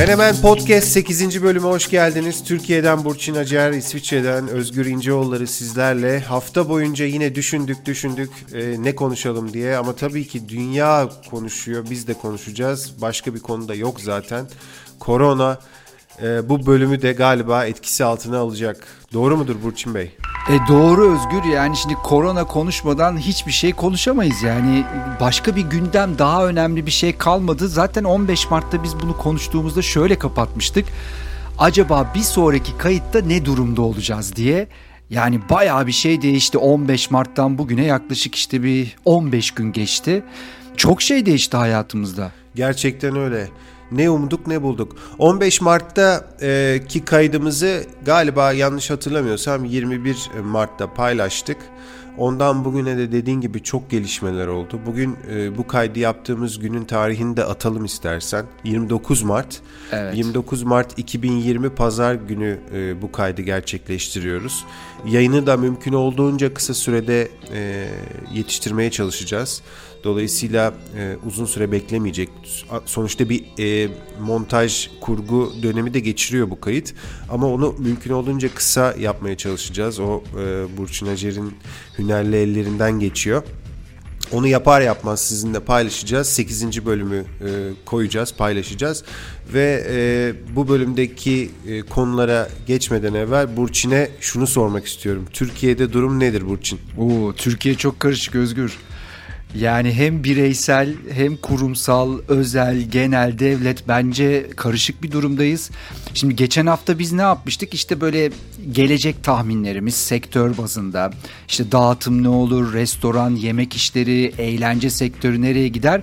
Menemen Podcast 8. bölüme hoş geldiniz. Türkiye'den Burçin Acar, İsviçre'den Özgür İnceoğulları sizlerle. Hafta boyunca yine düşündük düşündük e, ne konuşalım diye ama tabii ki dünya konuşuyor, biz de konuşacağız. Başka bir konuda yok zaten. Korona e, bu bölümü de galiba etkisi altına alacak. Doğru mudur Burçin Bey? E doğru Özgür yani şimdi korona konuşmadan hiçbir şey konuşamayız yani başka bir gündem daha önemli bir şey kalmadı. Zaten 15 Mart'ta biz bunu konuştuğumuzda şöyle kapatmıştık. Acaba bir sonraki kayıtta ne durumda olacağız diye. Yani bayağı bir şey değişti 15 Mart'tan bugüne yaklaşık işte bir 15 gün geçti. Çok şey değişti hayatımızda. Gerçekten öyle. Ne umduk ne bulduk. 15 Mart'ta e, ki kaydımızı galiba yanlış hatırlamıyorsam 21 Mart'ta paylaştık. Ondan bugüne de dediğin gibi çok gelişmeler oldu. Bugün e, bu kaydı yaptığımız günün tarihini de atalım istersen. 29 Mart. Evet. 29 Mart 2020 Pazar günü e, bu kaydı gerçekleştiriyoruz. Yayını da mümkün olduğunca kısa sürede e, yetiştirmeye çalışacağız. Dolayısıyla e, uzun süre beklemeyecek. Sonuçta bir e, montaj, kurgu dönemi de geçiriyor bu kayıt. Ama onu mümkün olduğunca kısa yapmaya çalışacağız. O e, Burçin Acer'in hünerli ellerinden geçiyor. Onu yapar yapmaz sizinle paylaşacağız. 8. bölümü e, koyacağız, paylaşacağız. Ve e, bu bölümdeki e, konulara geçmeden evvel Burçin'e şunu sormak istiyorum. Türkiye'de durum nedir Burçin? Oo, Türkiye çok karışık Özgür. Yani hem bireysel hem kurumsal, özel, genel, devlet bence karışık bir durumdayız. Şimdi geçen hafta biz ne yapmıştık? İşte böyle gelecek tahminlerimiz sektör bazında. İşte dağıtım ne olur, restoran, yemek işleri, eğlence sektörü nereye gider?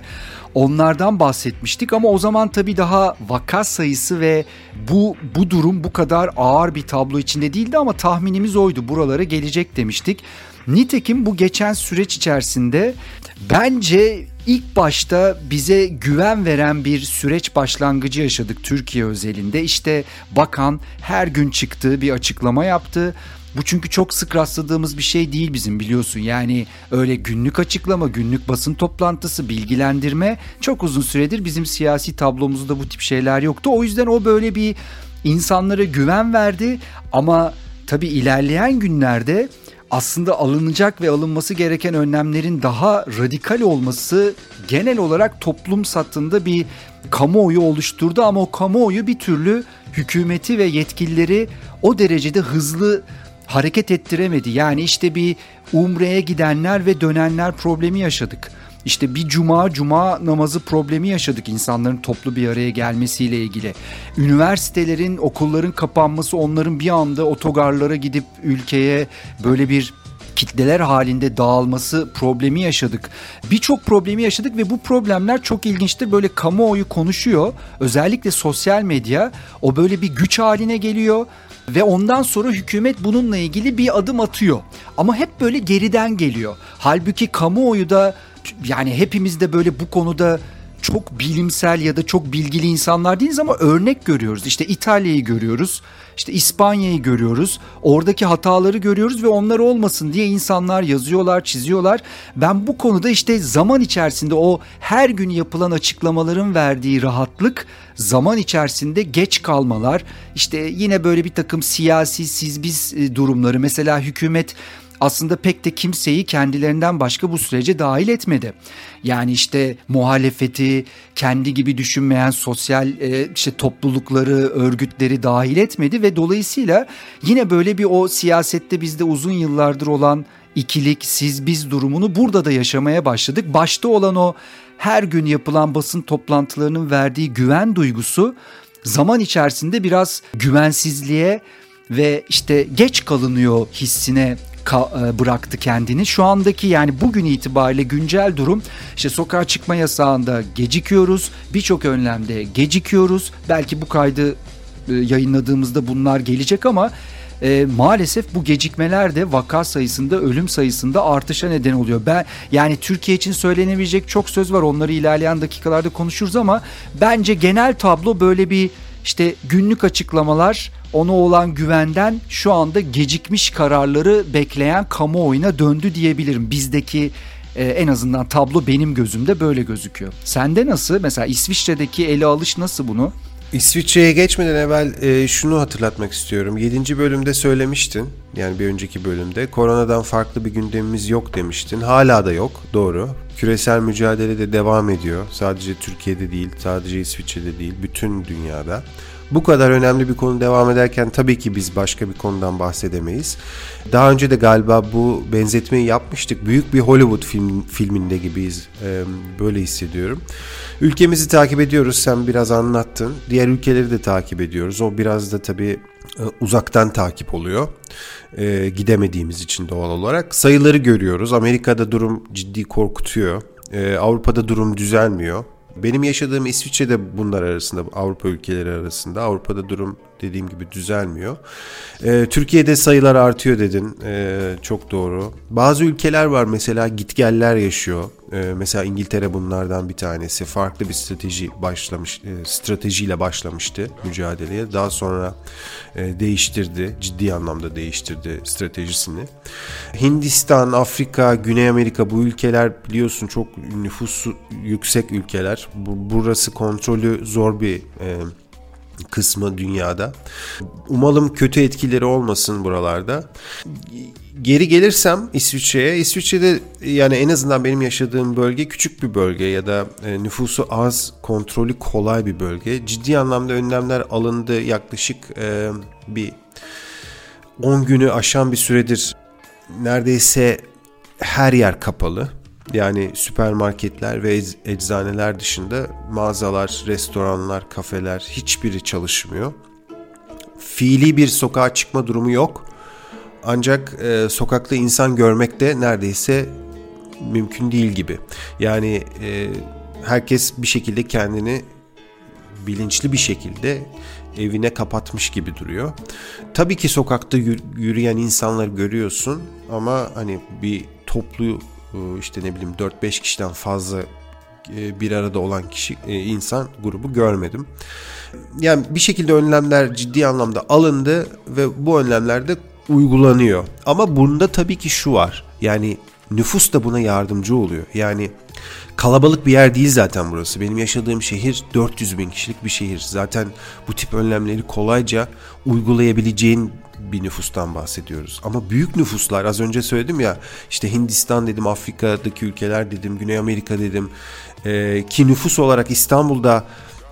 Onlardan bahsetmiştik ama o zaman tabii daha vaka sayısı ve bu bu durum bu kadar ağır bir tablo içinde değildi ama tahminimiz oydu. Buralara gelecek demiştik. Nitekim bu geçen süreç içerisinde bence ilk başta bize güven veren bir süreç başlangıcı yaşadık Türkiye özelinde. İşte bakan her gün çıktığı bir açıklama yaptı. Bu çünkü çok sık rastladığımız bir şey değil bizim biliyorsun. Yani öyle günlük açıklama, günlük basın toplantısı, bilgilendirme çok uzun süredir bizim siyasi tablomuzda bu tip şeyler yoktu. O yüzden o böyle bir insanlara güven verdi ama tabii ilerleyen günlerde aslında alınacak ve alınması gereken önlemlerin daha radikal olması genel olarak toplum satında bir kamuoyu oluşturdu ama o kamuoyu bir türlü hükümeti ve yetkilileri o derecede hızlı hareket ettiremedi. Yani işte bir umreye gidenler ve dönenler problemi yaşadık. İşte bir cuma cuma namazı problemi yaşadık insanların toplu bir araya gelmesiyle ilgili. Üniversitelerin, okulların kapanması onların bir anda otogarlara gidip ülkeye böyle bir kitleler halinde dağılması problemi yaşadık. Birçok problemi yaşadık ve bu problemler çok ilginçtir. Böyle kamuoyu konuşuyor. Özellikle sosyal medya o böyle bir güç haline geliyor ve ondan sonra hükümet bununla ilgili bir adım atıyor. Ama hep böyle geriden geliyor. Halbuki kamuoyu da yani hepimiz de böyle bu konuda çok bilimsel ya da çok bilgili insanlar değiliz ama örnek görüyoruz. İşte İtalya'yı görüyoruz. İşte İspanya'yı görüyoruz. Oradaki hataları görüyoruz ve onlar olmasın diye insanlar yazıyorlar, çiziyorlar. Ben bu konuda işte zaman içerisinde o her gün yapılan açıklamaların verdiği rahatlık, zaman içerisinde geç kalmalar, işte yine böyle bir takım siyasi siz biz e, durumları mesela hükümet aslında pek de kimseyi kendilerinden başka bu sürece dahil etmedi. Yani işte muhalefeti, kendi gibi düşünmeyen sosyal e, işte toplulukları, örgütleri dahil etmedi ve dolayısıyla yine böyle bir o siyasette bizde uzun yıllardır olan ikilik, siz biz durumunu burada da yaşamaya başladık. Başta olan o her gün yapılan basın toplantılarının verdiği güven duygusu zaman içerisinde biraz güvensizliğe ve işte geç kalınıyor hissine bıraktı kendini. Şu andaki yani bugün itibariyle güncel durum işte sokağa çıkma yasağında gecikiyoruz. Birçok önlemde gecikiyoruz. Belki bu kaydı e, yayınladığımızda bunlar gelecek ama e, maalesef bu gecikmeler de vaka sayısında, ölüm sayısında artışa neden oluyor. Ben yani Türkiye için söylenebilecek çok söz var. Onları ilerleyen dakikalarda konuşuruz ama bence genel tablo böyle bir işte günlük açıklamalar ona olan güvenden şu anda gecikmiş kararları bekleyen kamuoyuna döndü diyebilirim. Bizdeki e, en azından tablo benim gözümde böyle gözüküyor. Sende nasıl? Mesela İsviçre'deki ele alış nasıl bunu? İsviçre'ye geçmeden evvel e, şunu hatırlatmak istiyorum. 7. bölümde söylemiştin. Yani bir önceki bölümde. Koronadan farklı bir gündemimiz yok demiştin. Hala da yok. Doğru. Küresel mücadele de devam ediyor. Sadece Türkiye'de değil, sadece İsviçre'de değil, bütün dünyada. Bu kadar önemli bir konu devam ederken tabii ki biz başka bir konudan bahsedemeyiz. Daha önce de galiba bu benzetmeyi yapmıştık. Büyük bir Hollywood film, filminde gibiyiz. Ee, böyle hissediyorum. Ülkemizi takip ediyoruz. Sen biraz anlattın. Diğer ülkeleri de takip ediyoruz. O biraz da tabii e, uzaktan takip oluyor. Ee, gidemediğimiz için doğal olarak. Sayıları görüyoruz. Amerika'da durum ciddi korkutuyor. Ee, Avrupa'da durum düzelmiyor. Benim yaşadığım İsviçre'de bunlar arasında, Avrupa ülkeleri arasında. Avrupa'da durum dediğim gibi düzelmiyor. Ee, Türkiye'de sayılar artıyor dedin. Ee, çok doğru. Bazı ülkeler var mesela gitgeller yaşıyor. Ee, mesela İngiltere bunlardan bir tanesi. Farklı bir strateji başlamış, e, stratejiyle başlamıştı mücadeleye. Daha sonra e, değiştirdi. Ciddi anlamda değiştirdi stratejisini. Hindistan, Afrika, Güney Amerika bu ülkeler biliyorsun çok nüfusu yüksek ülkeler. Bu, burası kontrolü zor bir e, kısmı dünyada. Umalım kötü etkileri olmasın buralarda. Geri gelirsem İsviçre'ye, İsviçre'de yani en azından benim yaşadığım bölge küçük bir bölge ya da e, nüfusu az, kontrolü kolay bir bölge. Ciddi anlamda önlemler alındı yaklaşık e, bir 10 günü aşan bir süredir neredeyse her yer kapalı. Yani süpermarketler ve eczaneler dışında mağazalar, restoranlar, kafeler hiçbiri çalışmıyor. Fiili bir sokağa çıkma durumu yok. Ancak e, sokakta insan görmek de neredeyse mümkün değil gibi. Yani e, herkes bir şekilde kendini bilinçli bir şekilde evine kapatmış gibi duruyor. Tabii ki sokakta yürüyen insanları görüyorsun ama hani bir toplu işte ne bileyim 4-5 kişiden fazla e, bir arada olan kişi e, insan grubu görmedim. Yani bir şekilde önlemler ciddi anlamda alındı ve bu önlemler de uygulanıyor. Ama bunda tabii ki şu var. Yani nüfus da buna yardımcı oluyor. Yani kalabalık bir yer değil zaten burası. Benim yaşadığım şehir 400 bin kişilik bir şehir. Zaten bu tip önlemleri kolayca uygulayabileceğin bir nüfustan bahsediyoruz. Ama büyük nüfuslar az önce söyledim ya işte Hindistan dedim, Afrika'daki ülkeler dedim, Güney Amerika dedim. Ee, ki nüfus olarak İstanbul'da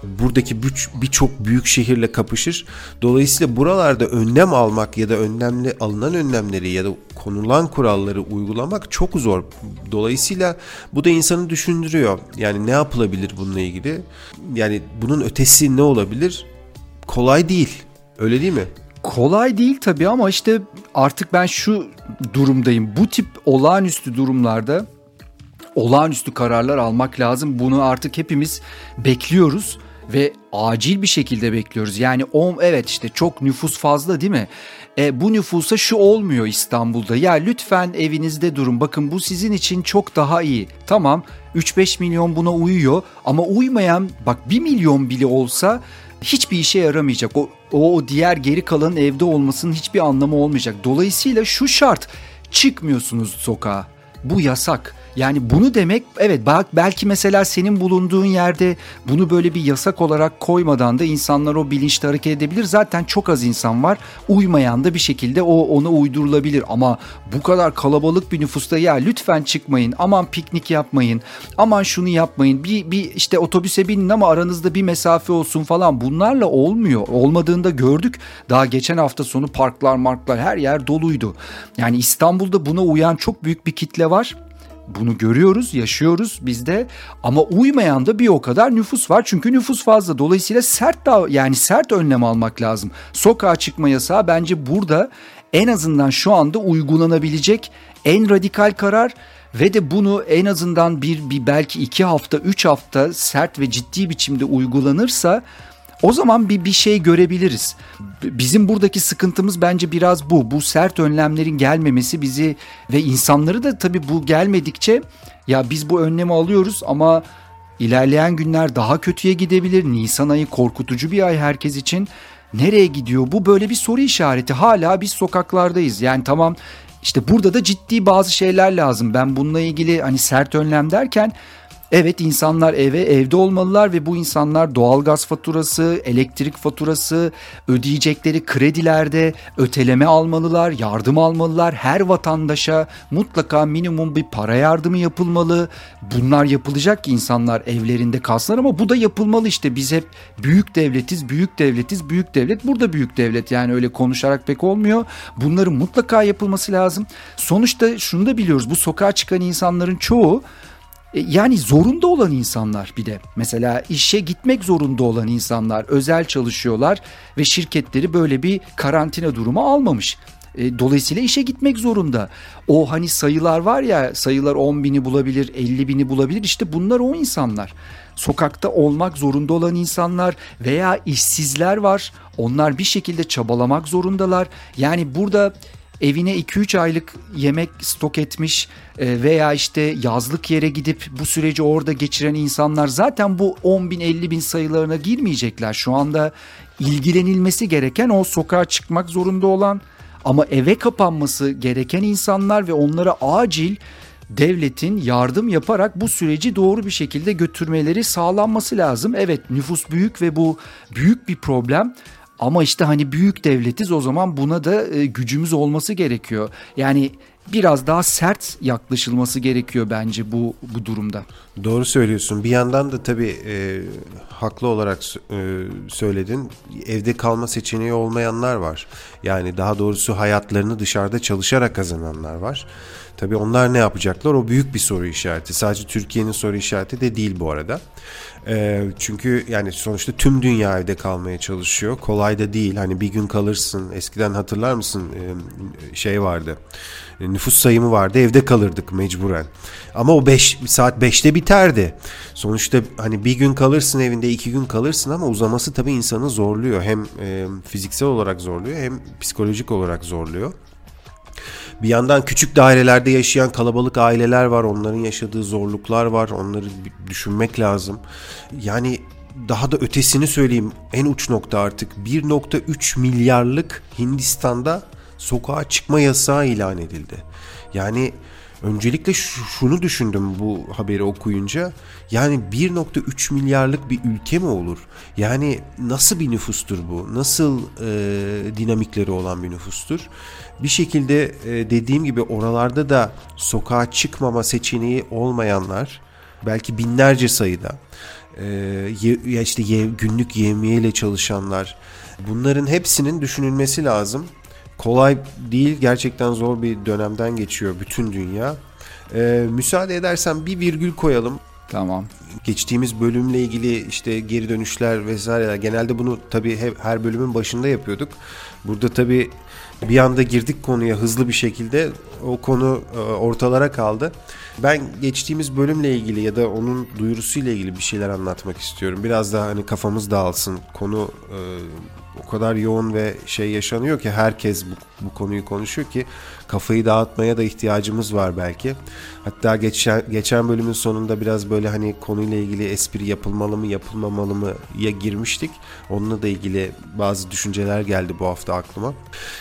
buradaki birçok büyük şehirle kapışır. Dolayısıyla buralarda önlem almak ya da önlemli alınan önlemleri ya da konulan kuralları uygulamak çok zor. Dolayısıyla bu da insanı düşündürüyor. Yani ne yapılabilir bununla ilgili? Yani bunun ötesi ne olabilir? Kolay değil. Öyle değil mi? Kolay değil tabii ama işte artık ben şu durumdayım. Bu tip olağanüstü durumlarda olağanüstü kararlar almak lazım. Bunu artık hepimiz bekliyoruz ve acil bir şekilde bekliyoruz. Yani o evet işte çok nüfus fazla değil mi? E, bu nüfusa şu olmuyor İstanbul'da. Ya lütfen evinizde durun. Bakın bu sizin için çok daha iyi. Tamam 3-5 milyon buna uyuyor ama uymayan bak 1 milyon bile olsa hiçbir işe yaramayacak. O, o diğer geri kalanın evde olmasının hiçbir anlamı olmayacak. Dolayısıyla şu şart çıkmıyorsunuz sokağa. Bu yasak. Yani bunu demek evet bak belki mesela senin bulunduğun yerde bunu böyle bir yasak olarak koymadan da insanlar o bilinçli hareket edebilir. Zaten çok az insan var. Uymayan da bir şekilde o ona uydurulabilir ama bu kadar kalabalık bir nüfusta ya lütfen çıkmayın. Aman piknik yapmayın. Aman şunu yapmayın. Bir bir işte otobüse binin ama aranızda bir mesafe olsun falan. Bunlarla olmuyor. Olmadığında gördük. Daha geçen hafta sonu parklar, marklar her yer doluydu. Yani İstanbul'da buna uyan çok büyük bir kitle var. Bunu görüyoruz, yaşıyoruz bizde ama uymayan da bir o kadar nüfus var. Çünkü nüfus fazla. Dolayısıyla sert da yani sert önlem almak lazım. Sokağa çıkma yasağı bence burada en azından şu anda uygulanabilecek en radikal karar ve de bunu en azından bir, bir belki iki hafta, üç hafta sert ve ciddi biçimde uygulanırsa o zaman bir bir şey görebiliriz. Bizim buradaki sıkıntımız bence biraz bu. Bu sert önlemlerin gelmemesi bizi ve insanları da tabii bu gelmedikçe ya biz bu önlemi alıyoruz ama ilerleyen günler daha kötüye gidebilir. Nisan ayı korkutucu bir ay herkes için. Nereye gidiyor? Bu böyle bir soru işareti. Hala biz sokaklardayız. Yani tamam işte burada da ciddi bazı şeyler lazım. Ben bununla ilgili hani sert önlem derken Evet insanlar eve evde olmalılar ve bu insanlar doğalgaz faturası, elektrik faturası, ödeyecekleri kredilerde öteleme almalılar, yardım almalılar. Her vatandaşa mutlaka minimum bir para yardımı yapılmalı. Bunlar yapılacak ki insanlar evlerinde kalsınlar ama bu da yapılmalı işte. Biz hep büyük devletiz, büyük devletiz, büyük devlet. Burada büyük devlet yani öyle konuşarak pek olmuyor. Bunların mutlaka yapılması lazım. Sonuçta şunu da biliyoruz. Bu sokağa çıkan insanların çoğu yani zorunda olan insanlar bir de mesela işe gitmek zorunda olan insanlar özel çalışıyorlar ve şirketleri böyle bir karantina durumu almamış. E, dolayısıyla işe gitmek zorunda. O hani sayılar var ya sayılar 10 bini bulabilir 50 bini bulabilir işte bunlar o insanlar. Sokakta olmak zorunda olan insanlar veya işsizler var. Onlar bir şekilde çabalamak zorundalar. Yani burada evine 2-3 aylık yemek stok etmiş e, veya işte yazlık yere gidip bu süreci orada geçiren insanlar zaten bu 10 bin 50 bin sayılarına girmeyecekler. Şu anda ilgilenilmesi gereken o sokağa çıkmak zorunda olan ama eve kapanması gereken insanlar ve onlara acil devletin yardım yaparak bu süreci doğru bir şekilde götürmeleri sağlanması lazım. Evet nüfus büyük ve bu büyük bir problem ama işte hani büyük devletiz o zaman buna da e, gücümüz olması gerekiyor. Yani biraz daha sert yaklaşılması gerekiyor bence bu bu durumda. Doğru söylüyorsun. Bir yandan da tabii e, haklı olarak e, söyledin. Evde kalma seçeneği olmayanlar var. Yani daha doğrusu hayatlarını dışarıda çalışarak kazananlar var. Tabii onlar ne yapacaklar? O büyük bir soru işareti. Sadece Türkiye'nin soru işareti de değil bu arada. E, çünkü yani sonuçta tüm dünya evde kalmaya çalışıyor. Kolay da değil. Hani bir gün kalırsın. Eskiden hatırlar mısın e, şey vardı. E, nüfus sayımı vardı. Evde kalırdık mecburen. Ama o 5 saat 5'te biterdi. Sonuçta hani bir gün kalırsın evinde, iki gün kalırsın ama uzaması tabii insanı zorluyor. Hem e, fiziksel olarak zorluyor hem psikolojik olarak zorluyor. Bir yandan küçük dairelerde yaşayan kalabalık aileler var. Onların yaşadığı zorluklar var. Onları düşünmek lazım. Yani daha da ötesini söyleyeyim. En uç nokta artık 1.3 milyarlık Hindistan'da sokağa çıkma yasağı ilan edildi. Yani öncelikle şunu düşündüm bu haberi okuyunca. Yani 1.3 milyarlık bir ülke mi olur? Yani nasıl bir nüfustur bu? Nasıl e, dinamikleri olan bir nüfustur? Bir şekilde e, dediğim gibi oralarda da sokağa çıkmama seçeneği olmayanlar belki binlerce sayıda e, ya işte ye, günlük yevmiyeyle çalışanlar bunların hepsinin düşünülmesi lazım. Kolay değil gerçekten zor bir dönemden geçiyor bütün dünya. E, müsaade edersen bir virgül koyalım. Tamam. Geçtiğimiz bölümle ilgili işte geri dönüşler vesaire genelde bunu tabii her bölümün başında yapıyorduk. Burada tabii bir anda girdik konuya hızlı bir şekilde o konu e, ortalara kaldı. Ben geçtiğimiz bölümle ilgili ya da onun duyurusuyla ilgili bir şeyler anlatmak istiyorum. Biraz daha hani kafamız dağılsın. Konu e, o kadar yoğun ve şey yaşanıyor ki herkes bu, bu konuyu konuşuyor ki kafayı dağıtmaya da ihtiyacımız var belki. Hatta geçen geçen bölümün sonunda biraz böyle hani konuyla ilgili espri yapılmalı mı yapılmamalı mı ya girmiştik. Onunla da ilgili bazı düşünceler geldi bu hafta aklıma.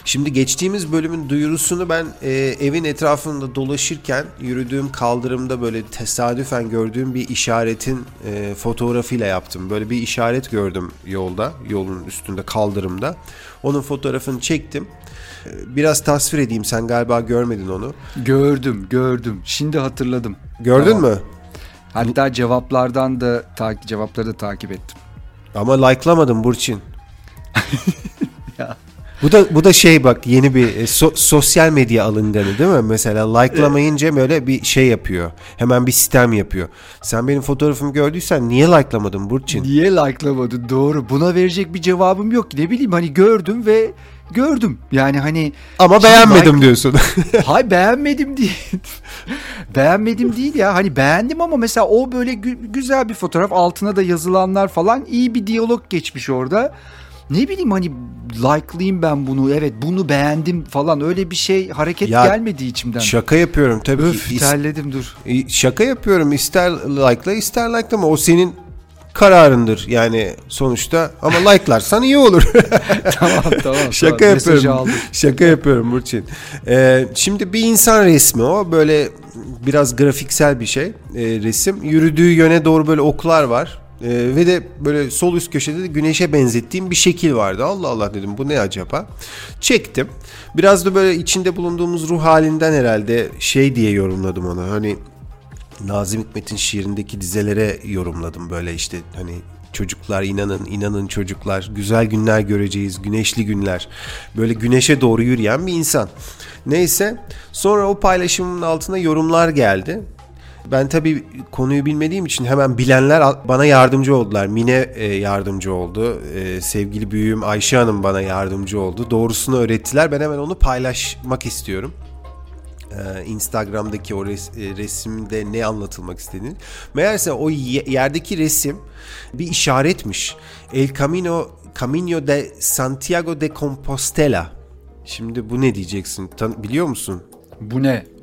Şimdi geçtiğimiz bölümün duyurusunu ben e, evin etrafında dolaşırken yürüdüğüm kaldırımda böyle tesadüfen gördüğüm bir işaretin e, fotoğrafıyla yaptım. Böyle bir işaret gördüm yolda, yolun üstünde kaldırımda. Onun fotoğrafını çektim. Biraz tasvir edeyim. Sen galiba görmedin onu. Gördüm, gördüm. Şimdi hatırladım. Gördün tamam. mü? Hatta cevaplardan da cevapları da takip ettim. Ama like'lamadım Burçin. ya. Bu da bu da şey bak yeni bir e, so, sosyal medya alınganı değil mi? Mesela like'lamayınca böyle bir şey yapıyor. Hemen bir sistem yapıyor. Sen benim fotoğrafımı gördüysen niye like'lamadın Burçin? Niye like'lamadın? Doğru. Buna verecek bir cevabım yok. Ne bileyim hani gördüm ve gördüm. Yani hani ama beğenmedim like... diyorsun. Hay beğenmedim değil. beğenmedim değil ya. Hani beğendim ama mesela o böyle gü- güzel bir fotoğraf. Altına da yazılanlar falan iyi bir diyalog geçmiş orada. Ne bileyim hani like'layayım ben bunu. Evet bunu beğendim falan. Öyle bir şey hareket ya, gelmedi içimden. Şaka yapıyorum tabii Öf, ki. terledim dur. Şaka yapıyorum. İster like'la ister like'lama. O senin kararındır yani sonuçta ama like'larsan iyi olur. tamam tamam. Şaka tamam. yapıyorum. Şaka yapıyorum Burçin. Ee, şimdi bir insan resmi o böyle biraz grafiksel bir şey e, resim. Yürüdüğü yöne doğru böyle oklar var. Ee, ve de böyle sol üst köşede de güneşe benzettiğim bir şekil vardı. Allah Allah dedim bu ne acaba? Çektim. Biraz da böyle içinde bulunduğumuz ruh halinden herhalde şey diye yorumladım onu. Hani Nazım Hikmet'in şiirindeki dizelere yorumladım böyle işte hani çocuklar inanın inanın çocuklar güzel günler göreceğiz güneşli günler böyle güneşe doğru yürüyen bir insan. Neyse sonra o paylaşımın altına yorumlar geldi. Ben tabii konuyu bilmediğim için hemen bilenler bana yardımcı oldular. Mine e, yardımcı oldu. E, sevgili büyüğüm Ayşe Hanım bana yardımcı oldu. Doğrusunu öğrettiler. Ben hemen onu paylaşmak istiyorum. E, Instagram'daki o res, resimde ne anlatılmak istediğini. Meğerse o yerdeki resim bir işaretmiş. El Camino Camino de Santiago de Compostela. Şimdi bu ne diyeceksin? Tan biliyor musun? Bu ne?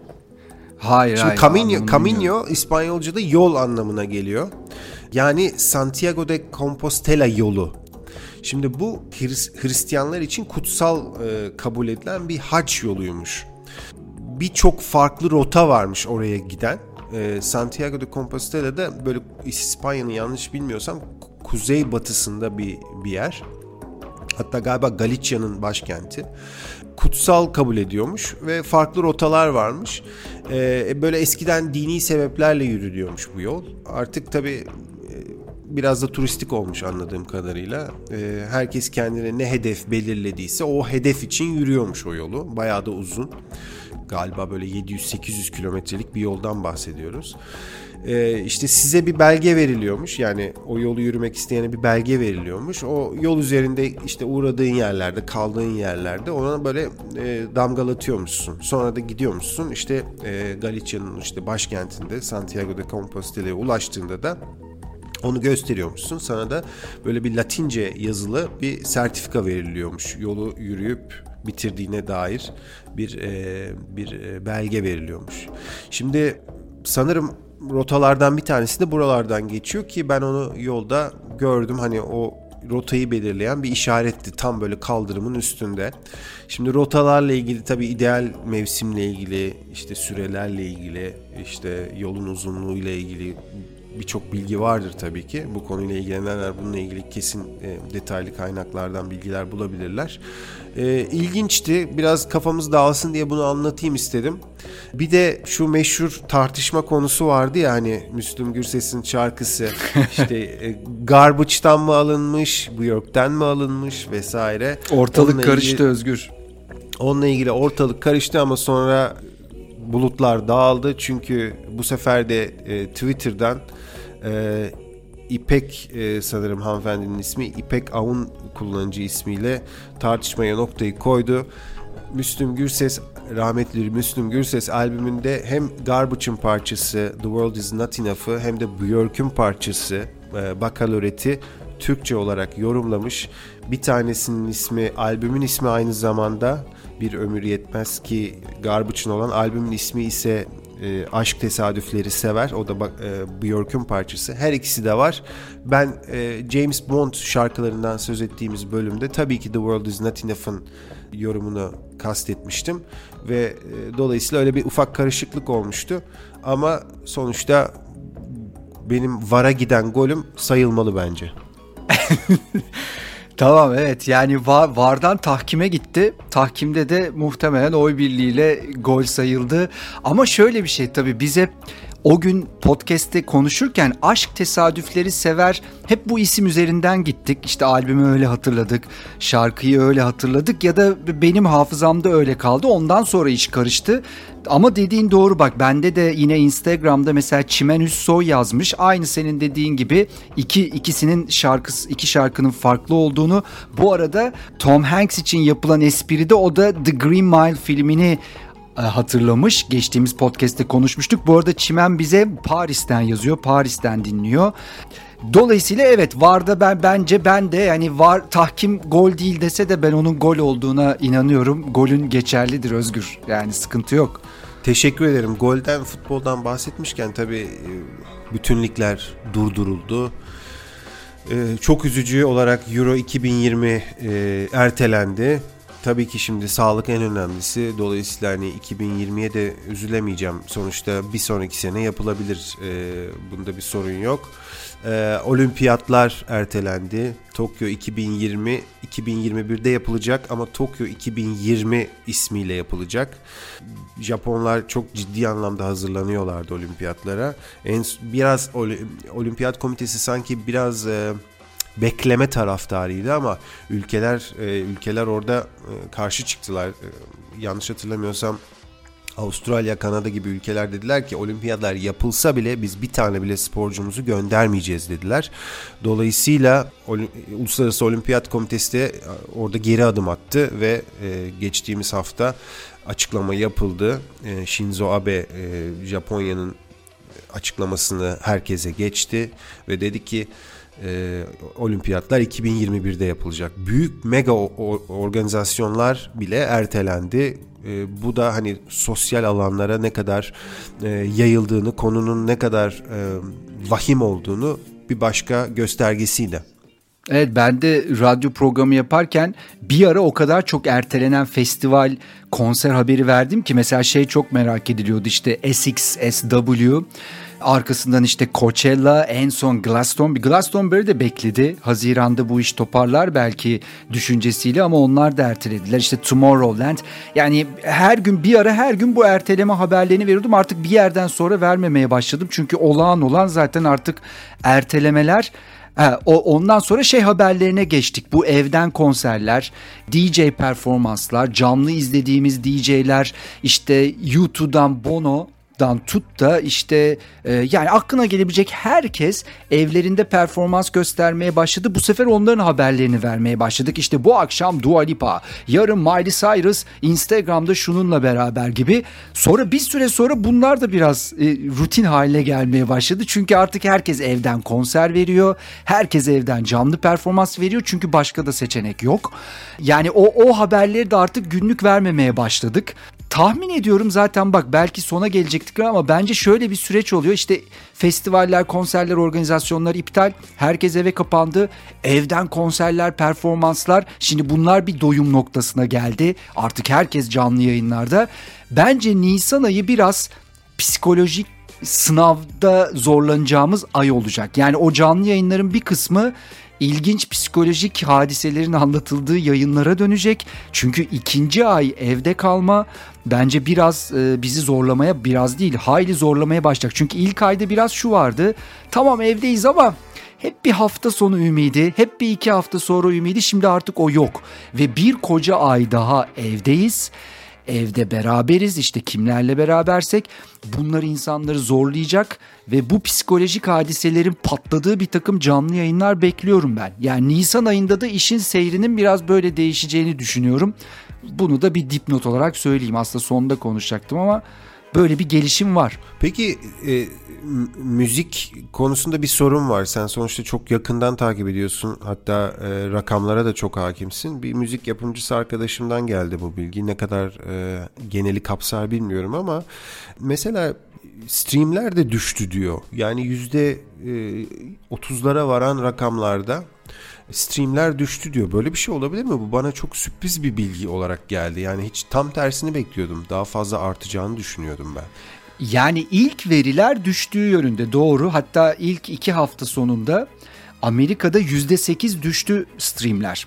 Hayır Şimdi hayır. Camino, Camino İspanyolca'da yol anlamına geliyor. Yani Santiago de Compostela yolu. Şimdi bu Hristiyanlar için kutsal e, kabul edilen bir hac yoluymuş. Birçok farklı rota varmış oraya giden. E, Santiago de Compostela'da böyle İspanya'nın yanlış bilmiyorsam kuzey batısında bir bir yer. Hatta galiba Galicia'nın başkenti kutsal kabul ediyormuş ve farklı rotalar varmış. Ee, böyle eskiden dini sebeplerle yürüyormuş bu yol. Artık tabii e, biraz da turistik olmuş anladığım kadarıyla. Ee, herkes kendine ne hedef belirlediyse o hedef için yürüyormuş o yolu. Bayağı da uzun. Galiba böyle 700-800 kilometrelik bir yoldan bahsediyoruz e, işte size bir belge veriliyormuş. Yani o yolu yürümek isteyene bir belge veriliyormuş. O yol üzerinde işte uğradığın yerlerde, kaldığın yerlerde ona böyle e, damgalatıyormuşsun. Sonra da gidiyormuşsun. İşte e, Galicia'nın işte başkentinde Santiago de Compostela'ya ulaştığında da onu gösteriyormuşsun. Sana da böyle bir Latince yazılı bir sertifika veriliyormuş. Yolu yürüyüp bitirdiğine dair bir e, bir e, belge veriliyormuş. Şimdi sanırım rotalardan bir tanesi de buralardan geçiyor ki ben onu yolda gördüm. Hani o rotayı belirleyen bir işaretti tam böyle kaldırımın üstünde. Şimdi rotalarla ilgili tabii ideal mevsimle ilgili işte sürelerle ilgili işte yolun uzunluğu ile ilgili birçok bilgi vardır tabii ki. Bu konuyla ilgilenenler bununla ilgili kesin e, detaylı kaynaklardan bilgiler bulabilirler. E, ilginçti. Biraz kafamız dağılsın diye bunu anlatayım istedim. Bir de şu meşhur tartışma konusu vardı ya hani Müslüm Gürses'in şarkısı işte e, Garbage'dan mı alınmış, bu York'ten mi alınmış vesaire. Ortalık Onunla karıştı ilgili, Özgür. Onunla ilgili ortalık karıştı ama sonra bulutlar dağıldı çünkü bu sefer de e, Twitter'dan e, İpek e, sanırım hanımefendinin ismi İpek Avun kullanıcı ismiyle tartışmaya noktayı koydu. Müslüm Gürses rahmetli Müslüm Gürses albümünde hem Garbage'ın parçası The World Is Not Enough'ı hem de Björk'ün parçası e, Bakaloreti Türkçe olarak yorumlamış. Bir tanesinin ismi, albümün ismi aynı zamanda Bir Ömür Yetmez ki Garbage'ın olan albümün ismi ise e, Aşk Tesadüfleri Sever. O da bak e, Björk'ün parçası. Her ikisi de var. Ben e, James Bond şarkılarından söz ettiğimiz bölümde tabii ki The World Is Not Enough'ın yorumunu kastetmiştim ve e, dolayısıyla öyle bir ufak karışıklık olmuştu. Ama sonuçta benim VAR'a giden golüm sayılmalı bence. Tamam evet yani var, VAR'dan tahkime gitti. Tahkimde de muhtemelen oy birliğiyle gol sayıldı. Ama şöyle bir şey tabii bize o gün podcast'te konuşurken aşk tesadüfleri sever hep bu isim üzerinden gittik. İşte albümü öyle hatırladık, şarkıyı öyle hatırladık ya da benim hafızamda öyle kaldı. Ondan sonra iş karıştı. Ama dediğin doğru bak bende de yine Instagram'da mesela Çimen Üssoy yazmış. Aynı senin dediğin gibi iki ikisinin şarkısı iki şarkının farklı olduğunu. Bu arada Tom Hanks için yapılan espride o da The Green Mile filmini hatırlamış. Geçtiğimiz podcast'te konuşmuştuk. Bu arada Çimen bize Paris'ten yazıyor. Paris'ten dinliyor. Dolayısıyla evet VAR'da ben bence ben de yani VAR tahkim gol değil dese de ben onun gol olduğuna inanıyorum. Golün geçerlidir Özgür. Yani sıkıntı yok. Teşekkür ederim. Golden futboldan bahsetmişken tabii e, bütünlikler durduruldu. Ee, çok üzücü olarak Euro 2020 e, ertelendi. Tabii ki şimdi sağlık en önemlisi. Dolayısıyla hani 2020'ye de üzülemeyeceğim. Sonuçta bir sonraki sene yapılabilir. Ee, bunda bir sorun yok. Ee, olimpiyatlar ertelendi. Tokyo 2020 2021'de yapılacak ama Tokyo 2020 ismiyle yapılacak. Japonlar çok ciddi anlamda hazırlanıyorlardı olimpiyatlara. En biraz olimpiyat komitesi sanki biraz e, bekleme taraftarıydı ama ülkeler e, ülkeler orada e, karşı çıktılar. E, yanlış hatırlamıyorsam Avustralya, Kanada gibi ülkeler dediler ki olimpiyatlar yapılsa bile biz bir tane bile sporcumuzu göndermeyeceğiz dediler. Dolayısıyla Uluslararası Olimpiyat Komitesi de orada geri adım attı ve geçtiğimiz hafta açıklama yapıldı. Shinzo Abe Japonya'nın açıklamasını herkese geçti ve dedi ki e, olimpiyatlar 2021'de yapılacak. Büyük mega organizasyonlar bile ertelendi. E, bu da hani sosyal alanlara ne kadar e, yayıldığını, konunun ne kadar e, vahim olduğunu bir başka göstergesiyle. Evet ben de radyo programı yaparken bir ara o kadar çok ertelenen festival konser haberi verdim ki mesela şey çok merak ediliyordu işte SXSW Arkasından işte Coachella, en son Glastonbury. Glastonbury de bekledi. Haziranda bu iş toparlar belki düşüncesiyle ama onlar da ertelediler. İşte Tomorrowland. Yani her gün bir ara her gün bu erteleme haberlerini veriyordum. Artık bir yerden sonra vermemeye başladım. Çünkü olağan olan zaten artık ertelemeler Ondan sonra şey haberlerine geçtik. Bu evden konserler, DJ performanslar, canlı izlediğimiz DJ'ler, işte YouTube'dan Bono dan tut da işte e, yani aklına gelebilecek herkes evlerinde performans göstermeye başladı. Bu sefer onların haberlerini vermeye başladık. İşte bu akşam Dua Lipa, yarın Miley Cyrus Instagram'da şununla beraber gibi. Sonra bir süre sonra bunlar da biraz e, rutin haline gelmeye başladı. Çünkü artık herkes evden konser veriyor. Herkes evden canlı performans veriyor. Çünkü başka da seçenek yok. Yani o o haberleri de artık günlük vermemeye başladık. Tahmin ediyorum zaten bak belki sona gelecektik ama bence şöyle bir süreç oluyor. İşte festivaller, konserler, organizasyonlar iptal. Herkes eve kapandı. Evden konserler, performanslar. Şimdi bunlar bir doyum noktasına geldi. Artık herkes canlı yayınlarda. Bence Nisan ayı biraz psikolojik sınavda zorlanacağımız ay olacak. Yani o canlı yayınların bir kısmı ilginç psikolojik hadiselerin anlatıldığı yayınlara dönecek. Çünkü ikinci ay evde kalma bence biraz e, bizi zorlamaya biraz değil hayli zorlamaya başlayacak. Çünkü ilk ayda biraz şu vardı. Tamam evdeyiz ama hep bir hafta sonu ümidi, hep bir iki hafta sonra ümidi. Şimdi artık o yok ve bir koca ay daha evdeyiz evde beraberiz işte kimlerle berabersek bunlar insanları zorlayacak ve bu psikolojik hadiselerin patladığı bir takım canlı yayınlar bekliyorum ben. Yani Nisan ayında da işin seyrinin biraz böyle değişeceğini düşünüyorum. Bunu da bir dipnot olarak söyleyeyim. Aslında sonunda konuşacaktım ama böyle bir gelişim var. Peki e, müzik konusunda bir sorun var. Sen sonuçta çok yakından takip ediyorsun. Hatta e, rakamlara da çok hakimsin. Bir müzik yapımcısı arkadaşımdan geldi bu bilgi. Ne kadar e, geneli kapsar bilmiyorum ama mesela streamler de düştü diyor. Yani yüzde e, otuzlara varan rakamlarda streamler düştü diyor. Böyle bir şey olabilir mi? Bu bana çok sürpriz bir bilgi olarak geldi. Yani hiç tam tersini bekliyordum. Daha fazla artacağını düşünüyordum ben. Yani ilk veriler düştüğü yönünde doğru. Hatta ilk iki hafta sonunda Amerika'da yüzde sekiz düştü streamler.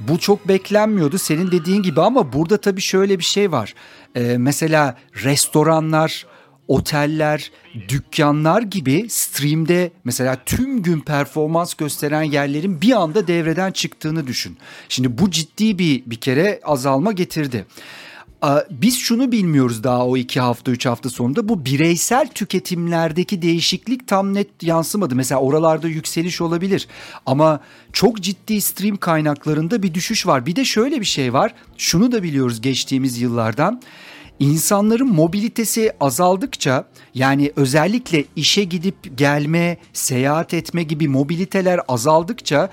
Bu çok beklenmiyordu senin dediğin gibi ama burada tabii şöyle bir şey var. Ee, mesela restoranlar, oteller, dükkanlar gibi streamde mesela tüm gün performans gösteren yerlerin bir anda devreden çıktığını düşün. Şimdi bu ciddi bir bir kere azalma getirdi. Biz şunu bilmiyoruz daha o iki hafta üç hafta sonunda bu bireysel tüketimlerdeki değişiklik tam net yansımadı. Mesela oralarda yükseliş olabilir ama çok ciddi stream kaynaklarında bir düşüş var. Bir de şöyle bir şey var şunu da biliyoruz geçtiğimiz yıllardan İnsanların mobilitesi azaldıkça yani özellikle işe gidip gelme, seyahat etme gibi mobiliteler azaldıkça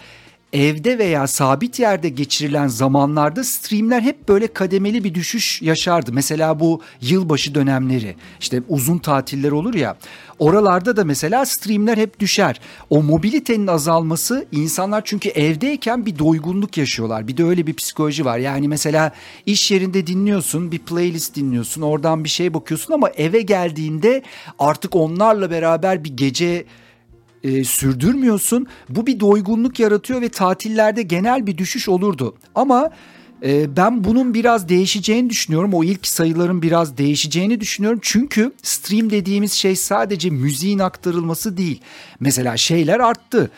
evde veya sabit yerde geçirilen zamanlarda streamler hep böyle kademeli bir düşüş yaşardı. Mesela bu yılbaşı dönemleri işte uzun tatiller olur ya oralarda da mesela streamler hep düşer. O mobilitenin azalması insanlar çünkü evdeyken bir doygunluk yaşıyorlar. Bir de öyle bir psikoloji var. Yani mesela iş yerinde dinliyorsun bir playlist dinliyorsun oradan bir şey bakıyorsun ama eve geldiğinde artık onlarla beraber bir gece e, sürdürmüyorsun. Bu bir doygunluk yaratıyor ve tatillerde genel bir düşüş olurdu. Ama e, ben bunun biraz değişeceğini düşünüyorum. O ilk sayıların biraz değişeceğini düşünüyorum. Çünkü stream dediğimiz şey sadece müziğin aktarılması değil. Mesela şeyler arttı.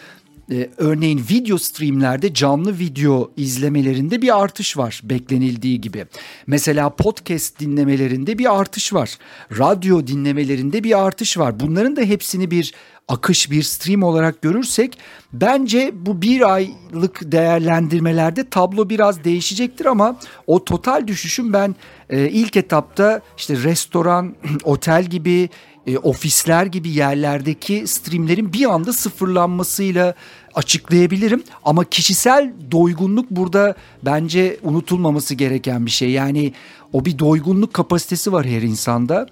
Ee, örneğin video streamlerde canlı video izlemelerinde bir artış var beklenildiği gibi. Mesela podcast dinlemelerinde bir artış var. Radyo dinlemelerinde bir artış var. Bunların da hepsini bir akış bir stream olarak görürsek bence bu bir aylık değerlendirmelerde tablo biraz değişecektir ama o total düşüşün ben e, ilk etapta işte restoran, otel gibi e, ofisler gibi yerlerdeki streamlerin bir anda sıfırlanmasıyla açıklayabilirim. Ama kişisel doygunluk burada bence unutulmaması gereken bir şey. Yani o bir doygunluk kapasitesi var her insanda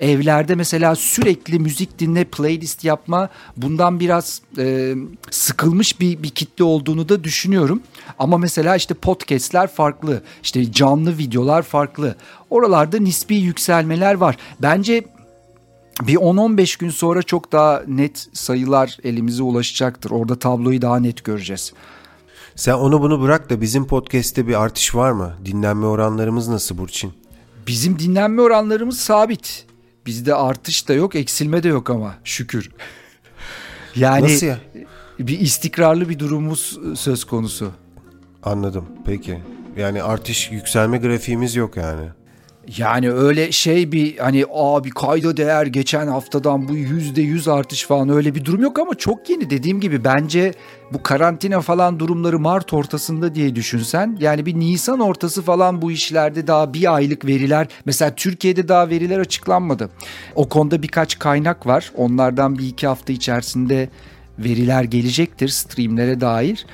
evlerde mesela sürekli müzik dinle, playlist yapma bundan biraz e, sıkılmış bir, bir kitle olduğunu da düşünüyorum. Ama mesela işte podcastler farklı, işte canlı videolar farklı. Oralarda nispi yükselmeler var. Bence bir 10-15 gün sonra çok daha net sayılar elimize ulaşacaktır. Orada tabloyu daha net göreceğiz. Sen onu bunu bırak da bizim podcast'te bir artış var mı? Dinlenme oranlarımız nasıl Burçin? Bizim dinlenme oranlarımız sabit. Bizde artış da yok, eksilme de yok ama şükür. yani Nasıl ya? bir istikrarlı bir durumumuz söz konusu. Anladım. Peki. Yani artış, yükselme grafiğimiz yok yani. Yani öyle şey bir hani abi kayda değer geçen haftadan bu yüzde yüz artış falan öyle bir durum yok ama çok yeni dediğim gibi bence bu karantina falan durumları Mart ortasında diye düşünsen yani bir Nisan ortası falan bu işlerde daha bir aylık veriler mesela Türkiye'de daha veriler açıklanmadı. O konuda birkaç kaynak var onlardan bir iki hafta içerisinde veriler gelecektir streamlere dair.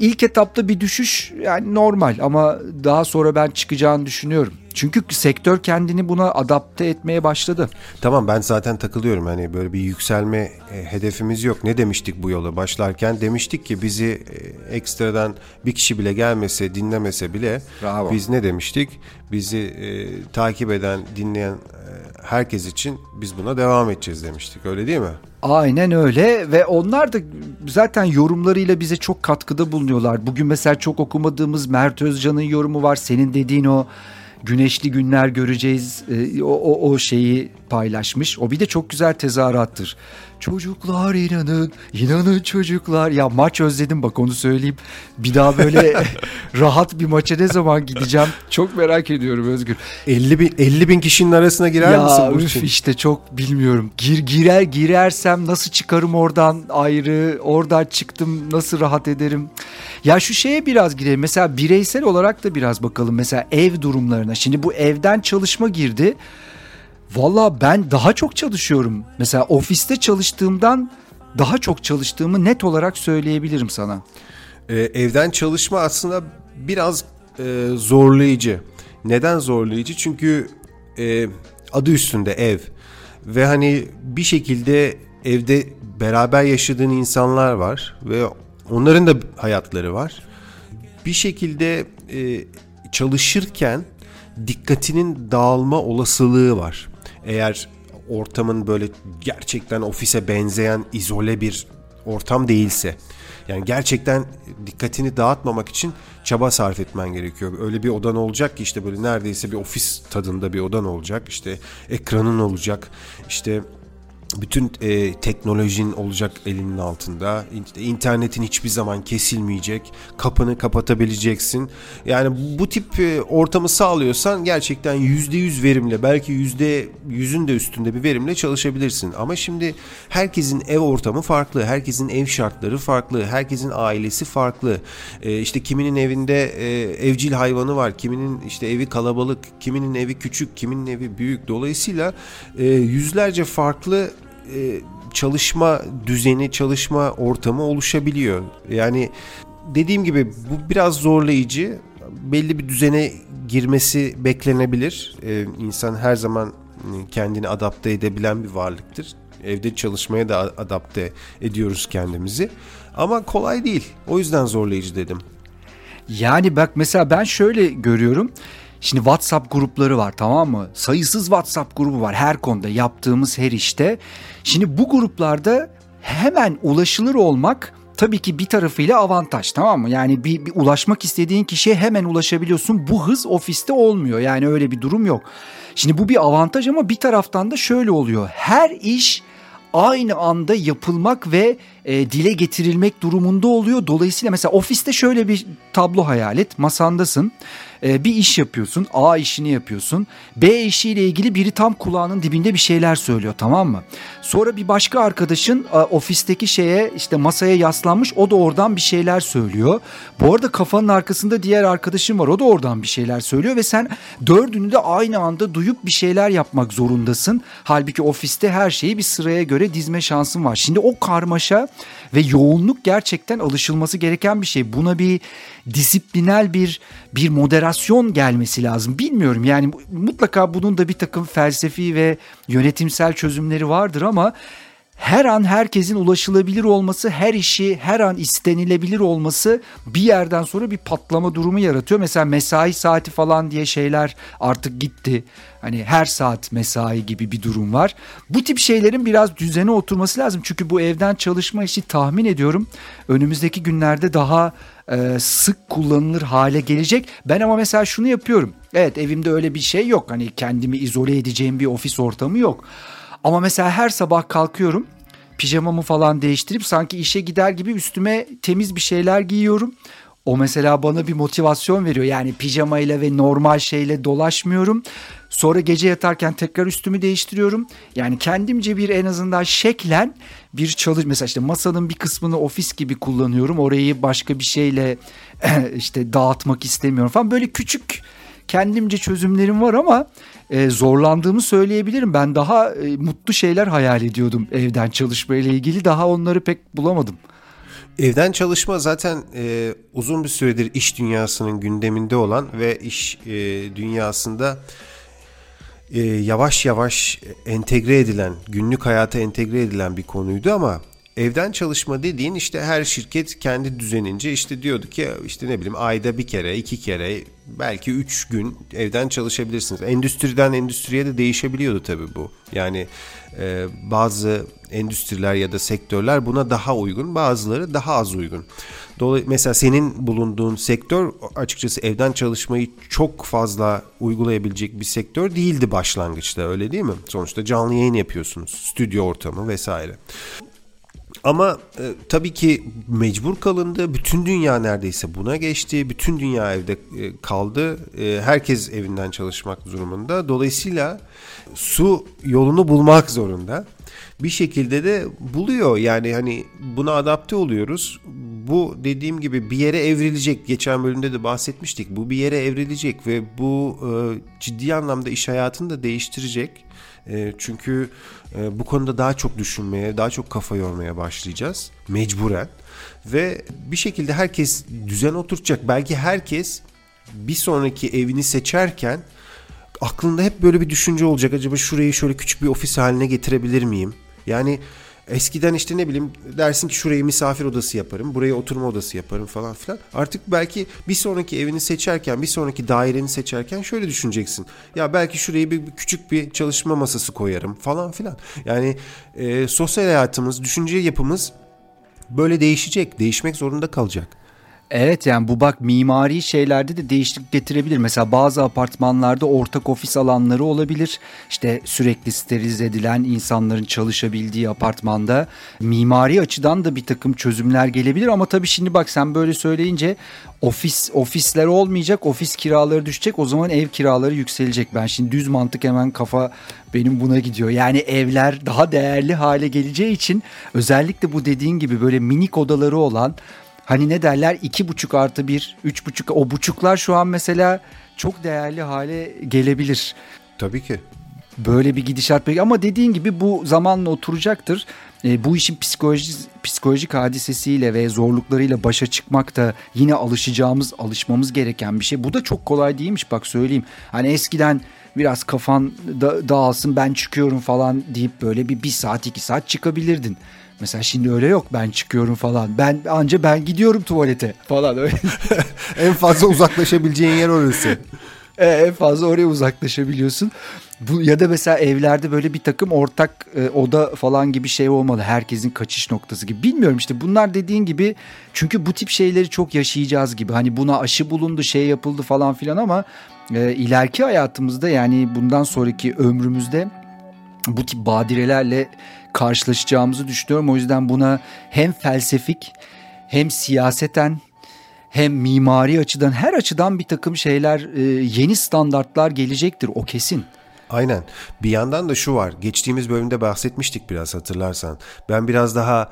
İlk etapta bir düşüş yani normal ama daha sonra ben çıkacağını düşünüyorum. Çünkü sektör kendini buna adapte etmeye başladı. Tamam ben zaten takılıyorum. Hani böyle bir yükselme e, hedefimiz yok. Ne demiştik bu yola başlarken? Demiştik ki bizi e, ekstradan bir kişi bile gelmese, dinlemese bile Bravo. biz ne demiştik? Bizi e, takip eden, dinleyen e, herkes için biz buna devam edeceğiz demiştik. Öyle değil mi? Aynen öyle ve onlar da zaten yorumlarıyla bize çok katkıda bulunuyorlar. Bugün mesela çok okumadığımız Mert Özcan'ın yorumu var. Senin dediğin o güneşli günler göreceğiz e, o, o, o şeyi paylaşmış. O bir de çok güzel tezahürattır. Çocuklar inanın, inanın çocuklar. Ya maç özledim bak onu söyleyeyim. Bir daha böyle rahat bir maça ne zaman gideceğim çok merak ediyorum Özgür. 50 bin, 50 bin kişinin arasına girer ya, misin bu için? işte çok bilmiyorum. Gir, girer girersem nasıl çıkarım oradan ayrı, oradan çıktım nasıl rahat ederim. Ya şu şeye biraz girelim. Mesela bireysel olarak da biraz bakalım. Mesela ev durumlarına. Şimdi bu evden çalışma girdi. Valla ben daha çok çalışıyorum. Mesela ofiste çalıştığımdan daha çok çalıştığımı net olarak söyleyebilirim sana. Ee, evden çalışma aslında biraz e, zorlayıcı. Neden zorlayıcı? Çünkü e, adı üstünde ev ve hani bir şekilde evde beraber yaşadığın insanlar var ve onların da hayatları var. Bir şekilde e, çalışırken dikkatinin dağılma olasılığı var. Eğer ortamın böyle gerçekten ofise benzeyen izole bir ortam değilse. Yani gerçekten dikkatini dağıtmamak için çaba sarf etmen gerekiyor. Öyle bir odan olacak ki işte böyle neredeyse bir ofis tadında bir odan olacak. İşte ekranın olacak. İşte bütün e, teknolojinin olacak elinin altında. İnternetin hiçbir zaman kesilmeyecek. Kapını kapatabileceksin. Yani bu tip e, ortamı sağlıyorsan gerçekten %100 verimle belki %100'ün de üstünde bir verimle çalışabilirsin. Ama şimdi herkesin ev ortamı farklı. Herkesin ev şartları farklı. Herkesin ailesi farklı. E, işte kiminin evinde e, evcil hayvanı var. Kiminin işte evi kalabalık. Kiminin evi küçük. Kiminin evi büyük. Dolayısıyla e, yüzlerce farklı e, çalışma düzeni, çalışma ortamı oluşabiliyor. Yani dediğim gibi bu biraz zorlayıcı. Belli bir düzene girmesi beklenebilir. Ee, insan her zaman kendini adapte edebilen bir varlıktır. Evde çalışmaya da adapte ediyoruz kendimizi. Ama kolay değil. O yüzden zorlayıcı dedim. Yani bak mesela ben şöyle görüyorum. Şimdi WhatsApp grupları var tamam mı? Sayısız WhatsApp grubu var her konuda yaptığımız her işte. Şimdi bu gruplarda hemen ulaşılır olmak tabii ki bir tarafıyla avantaj tamam mı? Yani bir, bir ulaşmak istediğin kişiye hemen ulaşabiliyorsun. Bu hız ofiste olmuyor yani öyle bir durum yok. Şimdi bu bir avantaj ama bir taraftan da şöyle oluyor. Her iş aynı anda yapılmak ve e, dile getirilmek durumunda oluyor. Dolayısıyla mesela ofiste şöyle bir tablo hayal et. Masandasın e, bir iş yapıyorsun. A işini yapıyorsun. B işiyle ilgili biri tam kulağının dibinde bir şeyler söylüyor tamam mı? Sonra bir başka arkadaşın e, ofisteki şeye işte masaya yaslanmış o da oradan bir şeyler söylüyor. Bu arada kafanın arkasında diğer arkadaşın var o da oradan bir şeyler söylüyor ve sen dördünü de aynı anda duyup bir şeyler yapmak zorundasın. Halbuki ofiste her şeyi bir sıraya göre dizme şansın var. Şimdi o karmaşa ve yoğunluk gerçekten alışılması gereken bir şey. Buna bir disiplinel bir bir moderasyon gelmesi lazım. Bilmiyorum yani mutlaka bunun da bir takım felsefi ve yönetimsel çözümleri vardır ama her an herkesin ulaşılabilir olması, her işi her an istenilebilir olması bir yerden sonra bir patlama durumu yaratıyor. Mesela mesai saati falan diye şeyler artık gitti. Hani her saat mesai gibi bir durum var. Bu tip şeylerin biraz düzene oturması lazım. Çünkü bu evden çalışma işi tahmin ediyorum önümüzdeki günlerde daha e, sık kullanılır hale gelecek. Ben ama mesela şunu yapıyorum. Evet evimde öyle bir şey yok. Hani kendimi izole edeceğim bir ofis ortamı yok. Ama mesela her sabah kalkıyorum pijamamı falan değiştirip sanki işe gider gibi üstüme temiz bir şeyler giyiyorum. O mesela bana bir motivasyon veriyor. Yani pijamayla ve normal şeyle dolaşmıyorum. Sonra gece yatarken tekrar üstümü değiştiriyorum. Yani kendimce bir en azından şeklen bir çalış mesela işte masanın bir kısmını ofis gibi kullanıyorum. Orayı başka bir şeyle işte dağıtmak istemiyorum falan. Böyle küçük kendimce çözümlerim var ama e, zorlandığımı söyleyebilirim. Ben daha e, mutlu şeyler hayal ediyordum evden çalışma ile ilgili. Daha onları pek bulamadım. Evden çalışma zaten e, uzun bir süredir iş dünyasının gündeminde olan ve iş e, dünyasında e, yavaş yavaş entegre edilen, günlük hayata entegre edilen bir konuydu ama Evden çalışma dediğin işte her şirket kendi düzenince işte diyordu ki işte ne bileyim ayda bir kere, iki kere, belki üç gün evden çalışabilirsiniz. Endüstriden endüstriye de değişebiliyordu tabii bu. Yani e, bazı endüstriler ya da sektörler buna daha uygun, bazıları daha az uygun. Dolayısıyla mesela senin bulunduğun sektör açıkçası evden çalışmayı çok fazla uygulayabilecek bir sektör değildi başlangıçta öyle değil mi? Sonuçta canlı yayın yapıyorsunuz, stüdyo ortamı vesaire. Ama e, tabii ki mecbur kalındı. Bütün dünya neredeyse buna geçti. Bütün dünya evde e, kaldı. E, herkes evinden çalışmak durumunda. Dolayısıyla su yolunu bulmak zorunda. Bir şekilde de buluyor. Yani hani buna adapte oluyoruz. Bu dediğim gibi bir yere evrilecek. Geçen bölümde de bahsetmiştik. Bu bir yere evrilecek ve bu e, ciddi anlamda iş hayatını da değiştirecek. E, çünkü e, bu konuda daha çok düşünmeye, daha çok kafa yormaya başlayacağız mecburen. Ve bir şekilde herkes düzen oturacak. Belki herkes bir sonraki evini seçerken aklında hep böyle bir düşünce olacak. Acaba şurayı şöyle küçük bir ofis haline getirebilir miyim? Yani Eskiden işte ne bileyim dersin ki şurayı misafir odası yaparım, burayı oturma odası yaparım falan filan. Artık belki bir sonraki evini seçerken, bir sonraki daireni seçerken şöyle düşüneceksin. Ya belki şurayı bir, bir küçük bir çalışma masası koyarım falan filan. Yani e, sosyal hayatımız, düşünce yapımız böyle değişecek, değişmek zorunda kalacak. Evet yani bu bak mimari şeylerde de değişiklik getirebilir. Mesela bazı apartmanlarda ortak ofis alanları olabilir. İşte sürekli sterilize edilen insanların çalışabildiği apartmanda mimari açıdan da bir takım çözümler gelebilir. Ama tabii şimdi bak sen böyle söyleyince ofis ofisler olmayacak, ofis kiraları düşecek. O zaman ev kiraları yükselecek. Ben şimdi düz mantık hemen kafa benim buna gidiyor. Yani evler daha değerli hale geleceği için özellikle bu dediğin gibi böyle minik odaları olan hani ne derler iki buçuk artı bir, üç buçuk o buçuklar şu an mesela çok değerli hale gelebilir. Tabii ki. Böyle bir gidişat peki ama dediğin gibi bu zamanla oturacaktır. e, bu işin psikoloji, psikolojik hadisesiyle ve zorluklarıyla başa çıkmak da yine alışacağımız, alışmamız gereken bir şey. Bu da çok kolay değilmiş bak söyleyeyim. Hani eskiden biraz kafan da, dağılsın ben çıkıyorum falan deyip böyle bir, bir saat iki saat çıkabilirdin. Mesela şimdi öyle yok ben çıkıyorum falan. Ben anca ben gidiyorum tuvalete falan öyle. en fazla uzaklaşabileceğin yer orası. E, en fazla oraya uzaklaşabiliyorsun. Bu ya da mesela evlerde böyle bir takım ortak e, oda falan gibi şey olmalı. Herkesin kaçış noktası gibi. Bilmiyorum işte bunlar dediğin gibi çünkü bu tip şeyleri çok yaşayacağız gibi. Hani buna aşı bulundu, şey yapıldı falan filan ama e, ileriki hayatımızda yani bundan sonraki ömrümüzde bu tip badirelerle karşılaşacağımızı düşünüyorum. O yüzden buna hem felsefik hem siyaseten hem mimari açıdan her açıdan bir takım şeyler e, yeni standartlar gelecektir o kesin. Aynen. Bir yandan da şu var. Geçtiğimiz bölümde bahsetmiştik biraz hatırlarsan. Ben biraz daha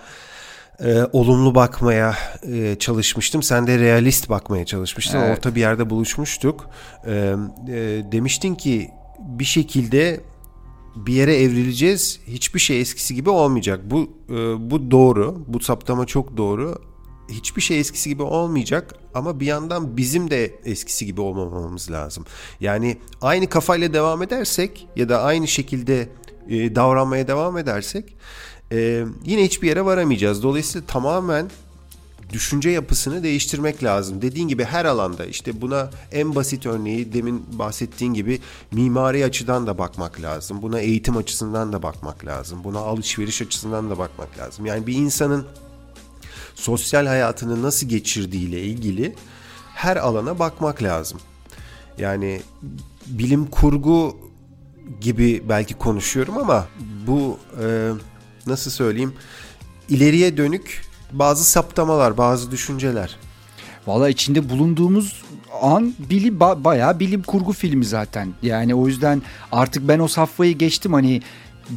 e, olumlu bakmaya e, çalışmıştım. Sen de realist bakmaya çalışmıştın. Evet. Orta bir yerde buluşmuştuk. E, e, demiştin ki bir şekilde bir yere evrileceğiz. Hiçbir şey eskisi gibi olmayacak. Bu e, bu doğru. Bu saptama çok doğru hiçbir şey eskisi gibi olmayacak ama bir yandan bizim de eskisi gibi olmamamız lazım. Yani aynı kafayla devam edersek ya da aynı şekilde e, davranmaya devam edersek e, yine hiçbir yere varamayacağız. Dolayısıyla tamamen düşünce yapısını değiştirmek lazım. Dediğin gibi her alanda işte buna en basit örneği demin bahsettiğin gibi mimari açıdan da bakmak lazım. Buna eğitim açısından da bakmak lazım. Buna alışveriş açısından da bakmak lazım. Yani bir insanın sosyal hayatını nasıl geçirdiğiyle ilgili her alana bakmak lazım. Yani bilim kurgu gibi belki konuşuyorum ama bu e, nasıl söyleyeyim ileriye dönük bazı saptamalar, bazı düşünceler. Valla içinde bulunduğumuz an bilim ba- bayağı bilim kurgu filmi zaten. Yani o yüzden artık ben o safhayı geçtim hani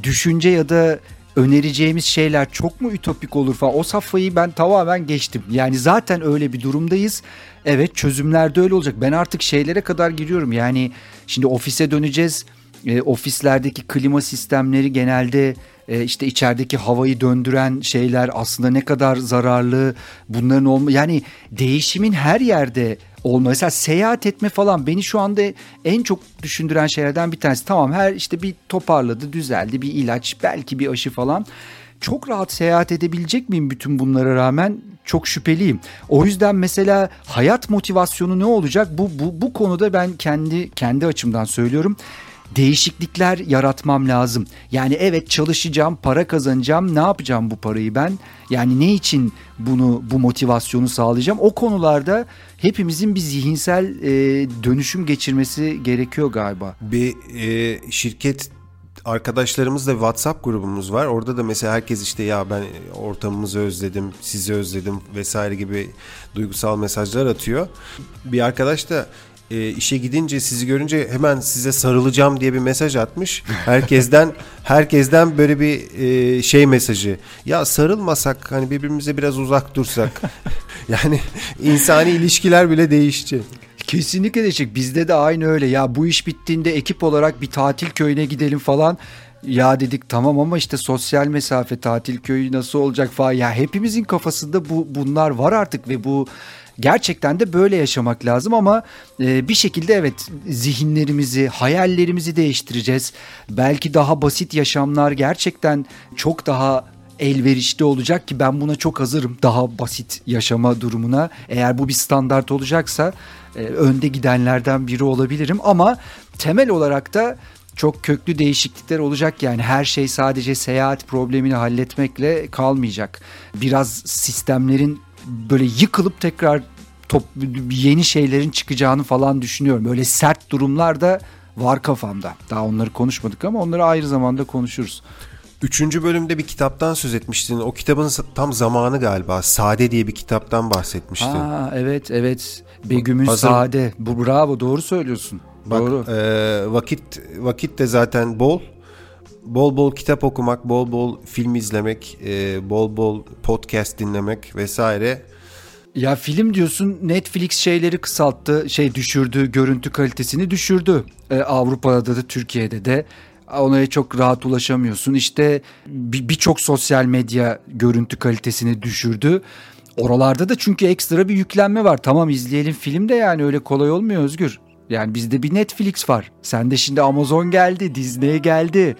düşünce ya da önereceğimiz şeyler çok mu ütopik olur falan o safhayı ben tamamen geçtim. Yani zaten öyle bir durumdayız. Evet çözümler de öyle olacak. Ben artık şeylere kadar giriyorum. Yani şimdi ofise döneceğiz. E, ofislerdeki klima sistemleri genelde e, işte içerideki havayı döndüren şeyler aslında ne kadar zararlı bunların olma yani değişimin her yerde olma. Mesela seyahat etme falan beni şu anda en çok düşündüren şeylerden bir tanesi. Tamam her işte bir toparladı, düzeldi, bir ilaç, belki bir aşı falan. Çok rahat seyahat edebilecek miyim bütün bunlara rağmen? Çok şüpheliyim. O yüzden mesela hayat motivasyonu ne olacak? Bu bu bu konuda ben kendi kendi açımdan söylüyorum değişiklikler yaratmam lazım. Yani evet çalışacağım, para kazanacağım. Ne yapacağım bu parayı ben? Yani ne için bunu bu motivasyonu sağlayacağım? O konularda hepimizin bir zihinsel e, dönüşüm geçirmesi gerekiyor galiba. Bir e, şirket arkadaşlarımızla WhatsApp grubumuz var. Orada da mesela herkes işte ya ben ortamımızı özledim, sizi özledim vesaire gibi duygusal mesajlar atıyor. Bir arkadaş da e, işe gidince sizi görünce hemen size sarılacağım diye bir mesaj atmış. Herkesten herkesten böyle bir e, şey mesajı. Ya sarılmasak hani birbirimize biraz uzak dursak. yani insani ilişkiler bile değişti. Kesinlikle değişik. Bizde de aynı öyle. Ya bu iş bittiğinde ekip olarak bir tatil köyüne gidelim falan. Ya dedik tamam ama işte sosyal mesafe tatil köyü nasıl olacak falan. Ya hepimizin kafasında bu bunlar var artık ve bu gerçekten de böyle yaşamak lazım ama e, bir şekilde evet zihinlerimizi, hayallerimizi değiştireceğiz. Belki daha basit yaşamlar gerçekten çok daha elverişli olacak ki ben buna çok hazırım. Daha basit yaşama durumuna. Eğer bu bir standart olacaksa e, önde gidenlerden biri olabilirim ama temel olarak da çok köklü değişiklikler olacak yani her şey sadece seyahat problemini halletmekle kalmayacak. Biraz sistemlerin böyle yıkılıp tekrar top, yeni şeylerin çıkacağını falan düşünüyorum. Böyle sert durumlar da var kafamda. Daha onları konuşmadık ama onları ayrı zamanda konuşuruz. Üçüncü bölümde bir kitaptan söz etmiştin. O kitabın tam zamanı galiba. Sade diye bir kitaptan bahsetmiştin. Aa, evet evet. Begüm'ün Hazır... Sade. Bu bravo doğru söylüyorsun. Bak, doğru. E, vakit vakit de zaten bol. Bol bol kitap okumak, bol bol film izlemek, e, bol bol podcast dinlemek vesaire ya film diyorsun Netflix şeyleri kısalttı, şey düşürdü, görüntü kalitesini düşürdü. Ee, Avrupa'da da Türkiye'de de. Ona çok rahat ulaşamıyorsun. İşte birçok sosyal medya görüntü kalitesini düşürdü. Oralarda da çünkü ekstra bir yüklenme var. Tamam izleyelim film de yani öyle kolay olmuyor Özgür. Yani bizde bir Netflix var. Sen de şimdi Amazon geldi, Disney geldi.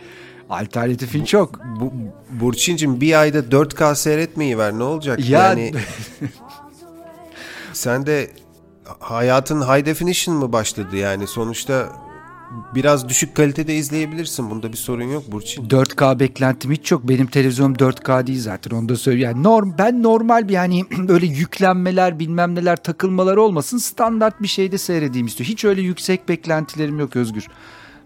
Alternatifin çok. Bu, Burçin'cim bir ayda 4K seyretmeyi ver ne olacak? Ya... Yani sen de hayatın high definition mı başladı yani sonuçta biraz düşük kalitede izleyebilirsin. Bunda bir sorun yok Burçin. 4K beklentim hiç yok. Benim televizyonum 4K değil zaten onu da söyleyeyim. Yani norm, ben normal bir yani öyle yüklenmeler bilmem neler takılmalar olmasın standart bir şeyde seyredeyim istiyor. Hiç öyle yüksek beklentilerim yok Özgür.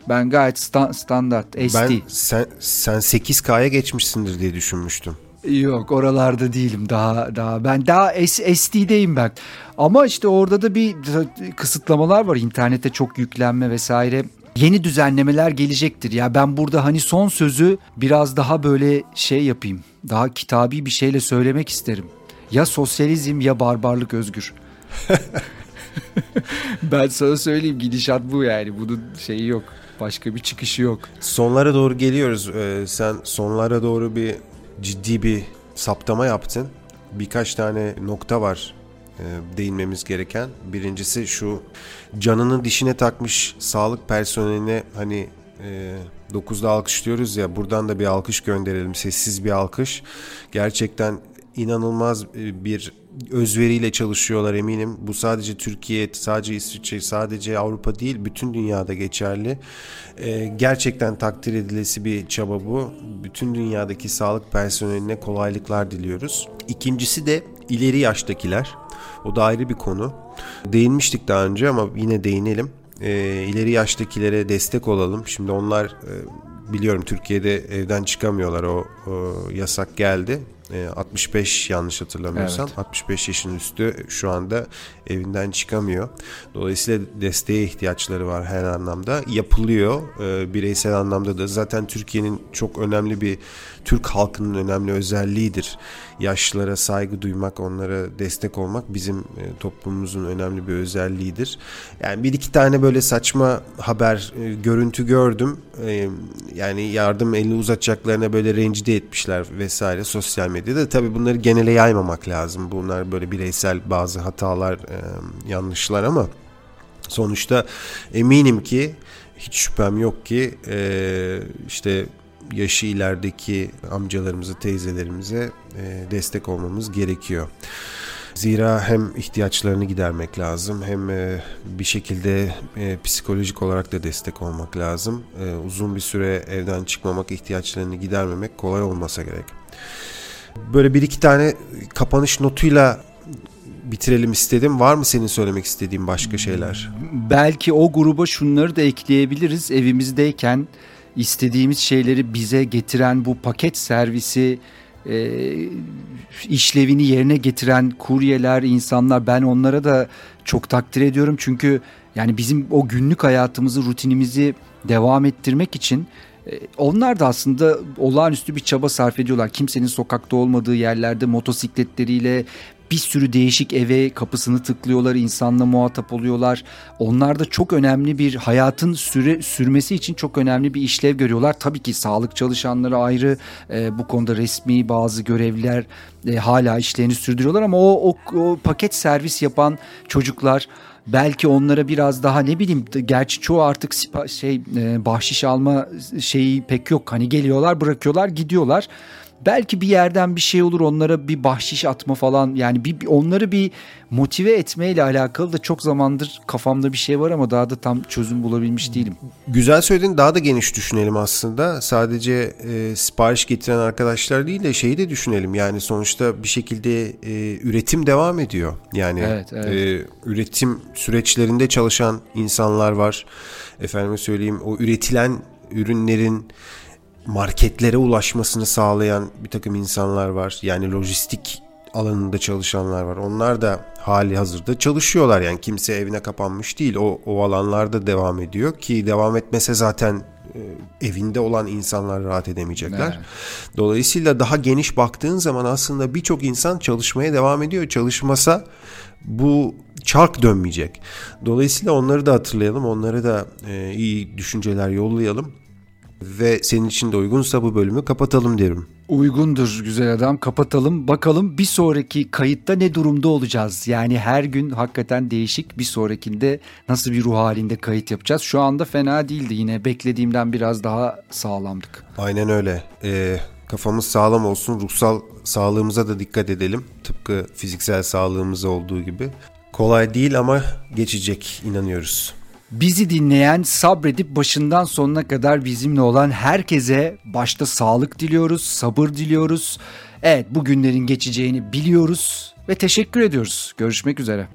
Ben gayet sta- standart SD. Ben sen, sen 8K'ya geçmişsindir diye düşünmüştüm. Yok oralarda değilim daha daha ben daha SD'deyim ben. Ama işte orada da bir kısıtlamalar var. İnternete çok yüklenme vesaire. Yeni düzenlemeler gelecektir. Ya ben burada hani son sözü biraz daha böyle şey yapayım. Daha kitabi bir şeyle söylemek isterim. Ya sosyalizm ya barbarlık özgür. ben sana söyleyeyim gidişat bu yani. Bunun şeyi yok. Başka bir çıkışı yok. Sonlara doğru geliyoruz. Ee, sen sonlara doğru bir ciddi bir saptama yaptın. Birkaç tane nokta var e, değinmemiz gereken. Birincisi şu canını dişine takmış sağlık personeline hani e, 9'da alkışlıyoruz ya buradan da bir alkış gönderelim. Sessiz bir alkış. Gerçekten inanılmaz e, bir özveriyle çalışıyorlar eminim. Bu sadece Türkiye, sadece İsviçre, sadece Avrupa değil bütün dünyada geçerli. Ee, gerçekten takdir edilesi bir çaba bu. Bütün dünyadaki sağlık personeline kolaylıklar diliyoruz. İkincisi de ileri yaştakiler. O da ayrı bir konu. Değinmiştik daha önce ama yine değinelim. Ee, ileri yaştakilere destek olalım. Şimdi onlar e, biliyorum Türkiye'de evden çıkamıyorlar o, o yasak geldi 65 ee, yanlış hatırlamıyorsam evet. 65 yaşın üstü şu anda evinden çıkamıyor. Dolayısıyla desteğe ihtiyaçları var her anlamda. Yapılıyor e, bireysel anlamda da. Zaten Türkiye'nin çok önemli bir Türk halkının önemli özelliğidir. Yaşlılara saygı duymak, onlara destek olmak bizim e, toplumumuzun önemli bir özelliğidir. Yani bir iki tane böyle saçma haber, e, görüntü gördüm. E, yani yardım elini uzatacaklarına böyle rencide etmişler vesaire sosyal medyada. Tabii bunları genele yaymamak lazım. Bunlar böyle bireysel bazı hatalar, yanlışlar ama sonuçta eminim ki hiç şüphem yok ki işte yaşı ilerideki amcalarımızı, teyzelerimize e, destek olmamız gerekiyor. Zira hem ihtiyaçlarını gidermek lazım hem e, bir şekilde e, psikolojik olarak da destek olmak lazım. Uzun bir süre evden çıkmamak, ihtiyaçlarını gidermemek kolay olmasa gerek. Böyle bir iki tane kapanış notuyla bitirelim istedim. Var mı senin söylemek istediğin başka şeyler? Belki o gruba şunları da ekleyebiliriz. Evimizdeyken istediğimiz şeyleri bize getiren bu paket servisi e, işlevini yerine getiren kuryeler, insanlar ben onlara da çok takdir ediyorum. Çünkü yani bizim o günlük hayatımızı, rutinimizi devam ettirmek için e, onlar da aslında olağanüstü bir çaba sarf ediyorlar. Kimsenin sokakta olmadığı yerlerde motosikletleriyle bir sürü değişik eve kapısını tıklıyorlar, insanla muhatap oluyorlar. Onlar da çok önemli bir hayatın süre sürmesi için çok önemli bir işlev görüyorlar. Tabii ki sağlık çalışanları ayrı e, bu konuda resmi bazı görevliler e, hala işlerini sürdürüyorlar ama o, o, o paket servis yapan çocuklar belki onlara biraz daha ne bileyim gerçi çoğu artık şey e, bahşiş alma şeyi pek yok. Hani geliyorlar bırakıyorlar gidiyorlar belki bir yerden bir şey olur onlara bir bahşiş atma falan yani bir, onları bir motive etmeyle alakalı da çok zamandır kafamda bir şey var ama daha da tam çözüm bulabilmiş değilim. Güzel söyledin daha da geniş düşünelim aslında sadece e, sipariş getiren arkadaşlar değil de şeyi de düşünelim yani sonuçta bir şekilde e, üretim devam ediyor yani evet, evet. E, üretim süreçlerinde çalışan insanlar var efendime söyleyeyim o üretilen ürünlerin marketlere ulaşmasını sağlayan bir takım insanlar var. Yani lojistik alanında çalışanlar var. Onlar da hali hazırda çalışıyorlar. Yani kimse evine kapanmış değil. O, o alanlarda devam ediyor ki devam etmese zaten e, evinde olan insanlar rahat edemeyecekler. Evet. Dolayısıyla daha geniş baktığın zaman aslında birçok insan çalışmaya devam ediyor. Çalışmasa bu çark dönmeyecek. Dolayısıyla onları da hatırlayalım. Onları da e, iyi düşünceler yollayalım ve senin için de uygunsa bu bölümü kapatalım derim. Uygundur güzel adam kapatalım bakalım bir sonraki kayıtta ne durumda olacağız. Yani her gün hakikaten değişik bir sonrakinde nasıl bir ruh halinde kayıt yapacağız. Şu anda fena değildi yine beklediğimden biraz daha sağlamdık. Aynen öyle. Ee, kafamız sağlam olsun ruhsal sağlığımıza da dikkat edelim. Tıpkı fiziksel sağlığımız olduğu gibi. Kolay değil ama geçecek inanıyoruz. Bizi dinleyen, sabredip başından sonuna kadar bizimle olan herkese başta sağlık diliyoruz, sabır diliyoruz. Evet, bu günlerin geçeceğini biliyoruz ve teşekkür ediyoruz. Görüşmek üzere.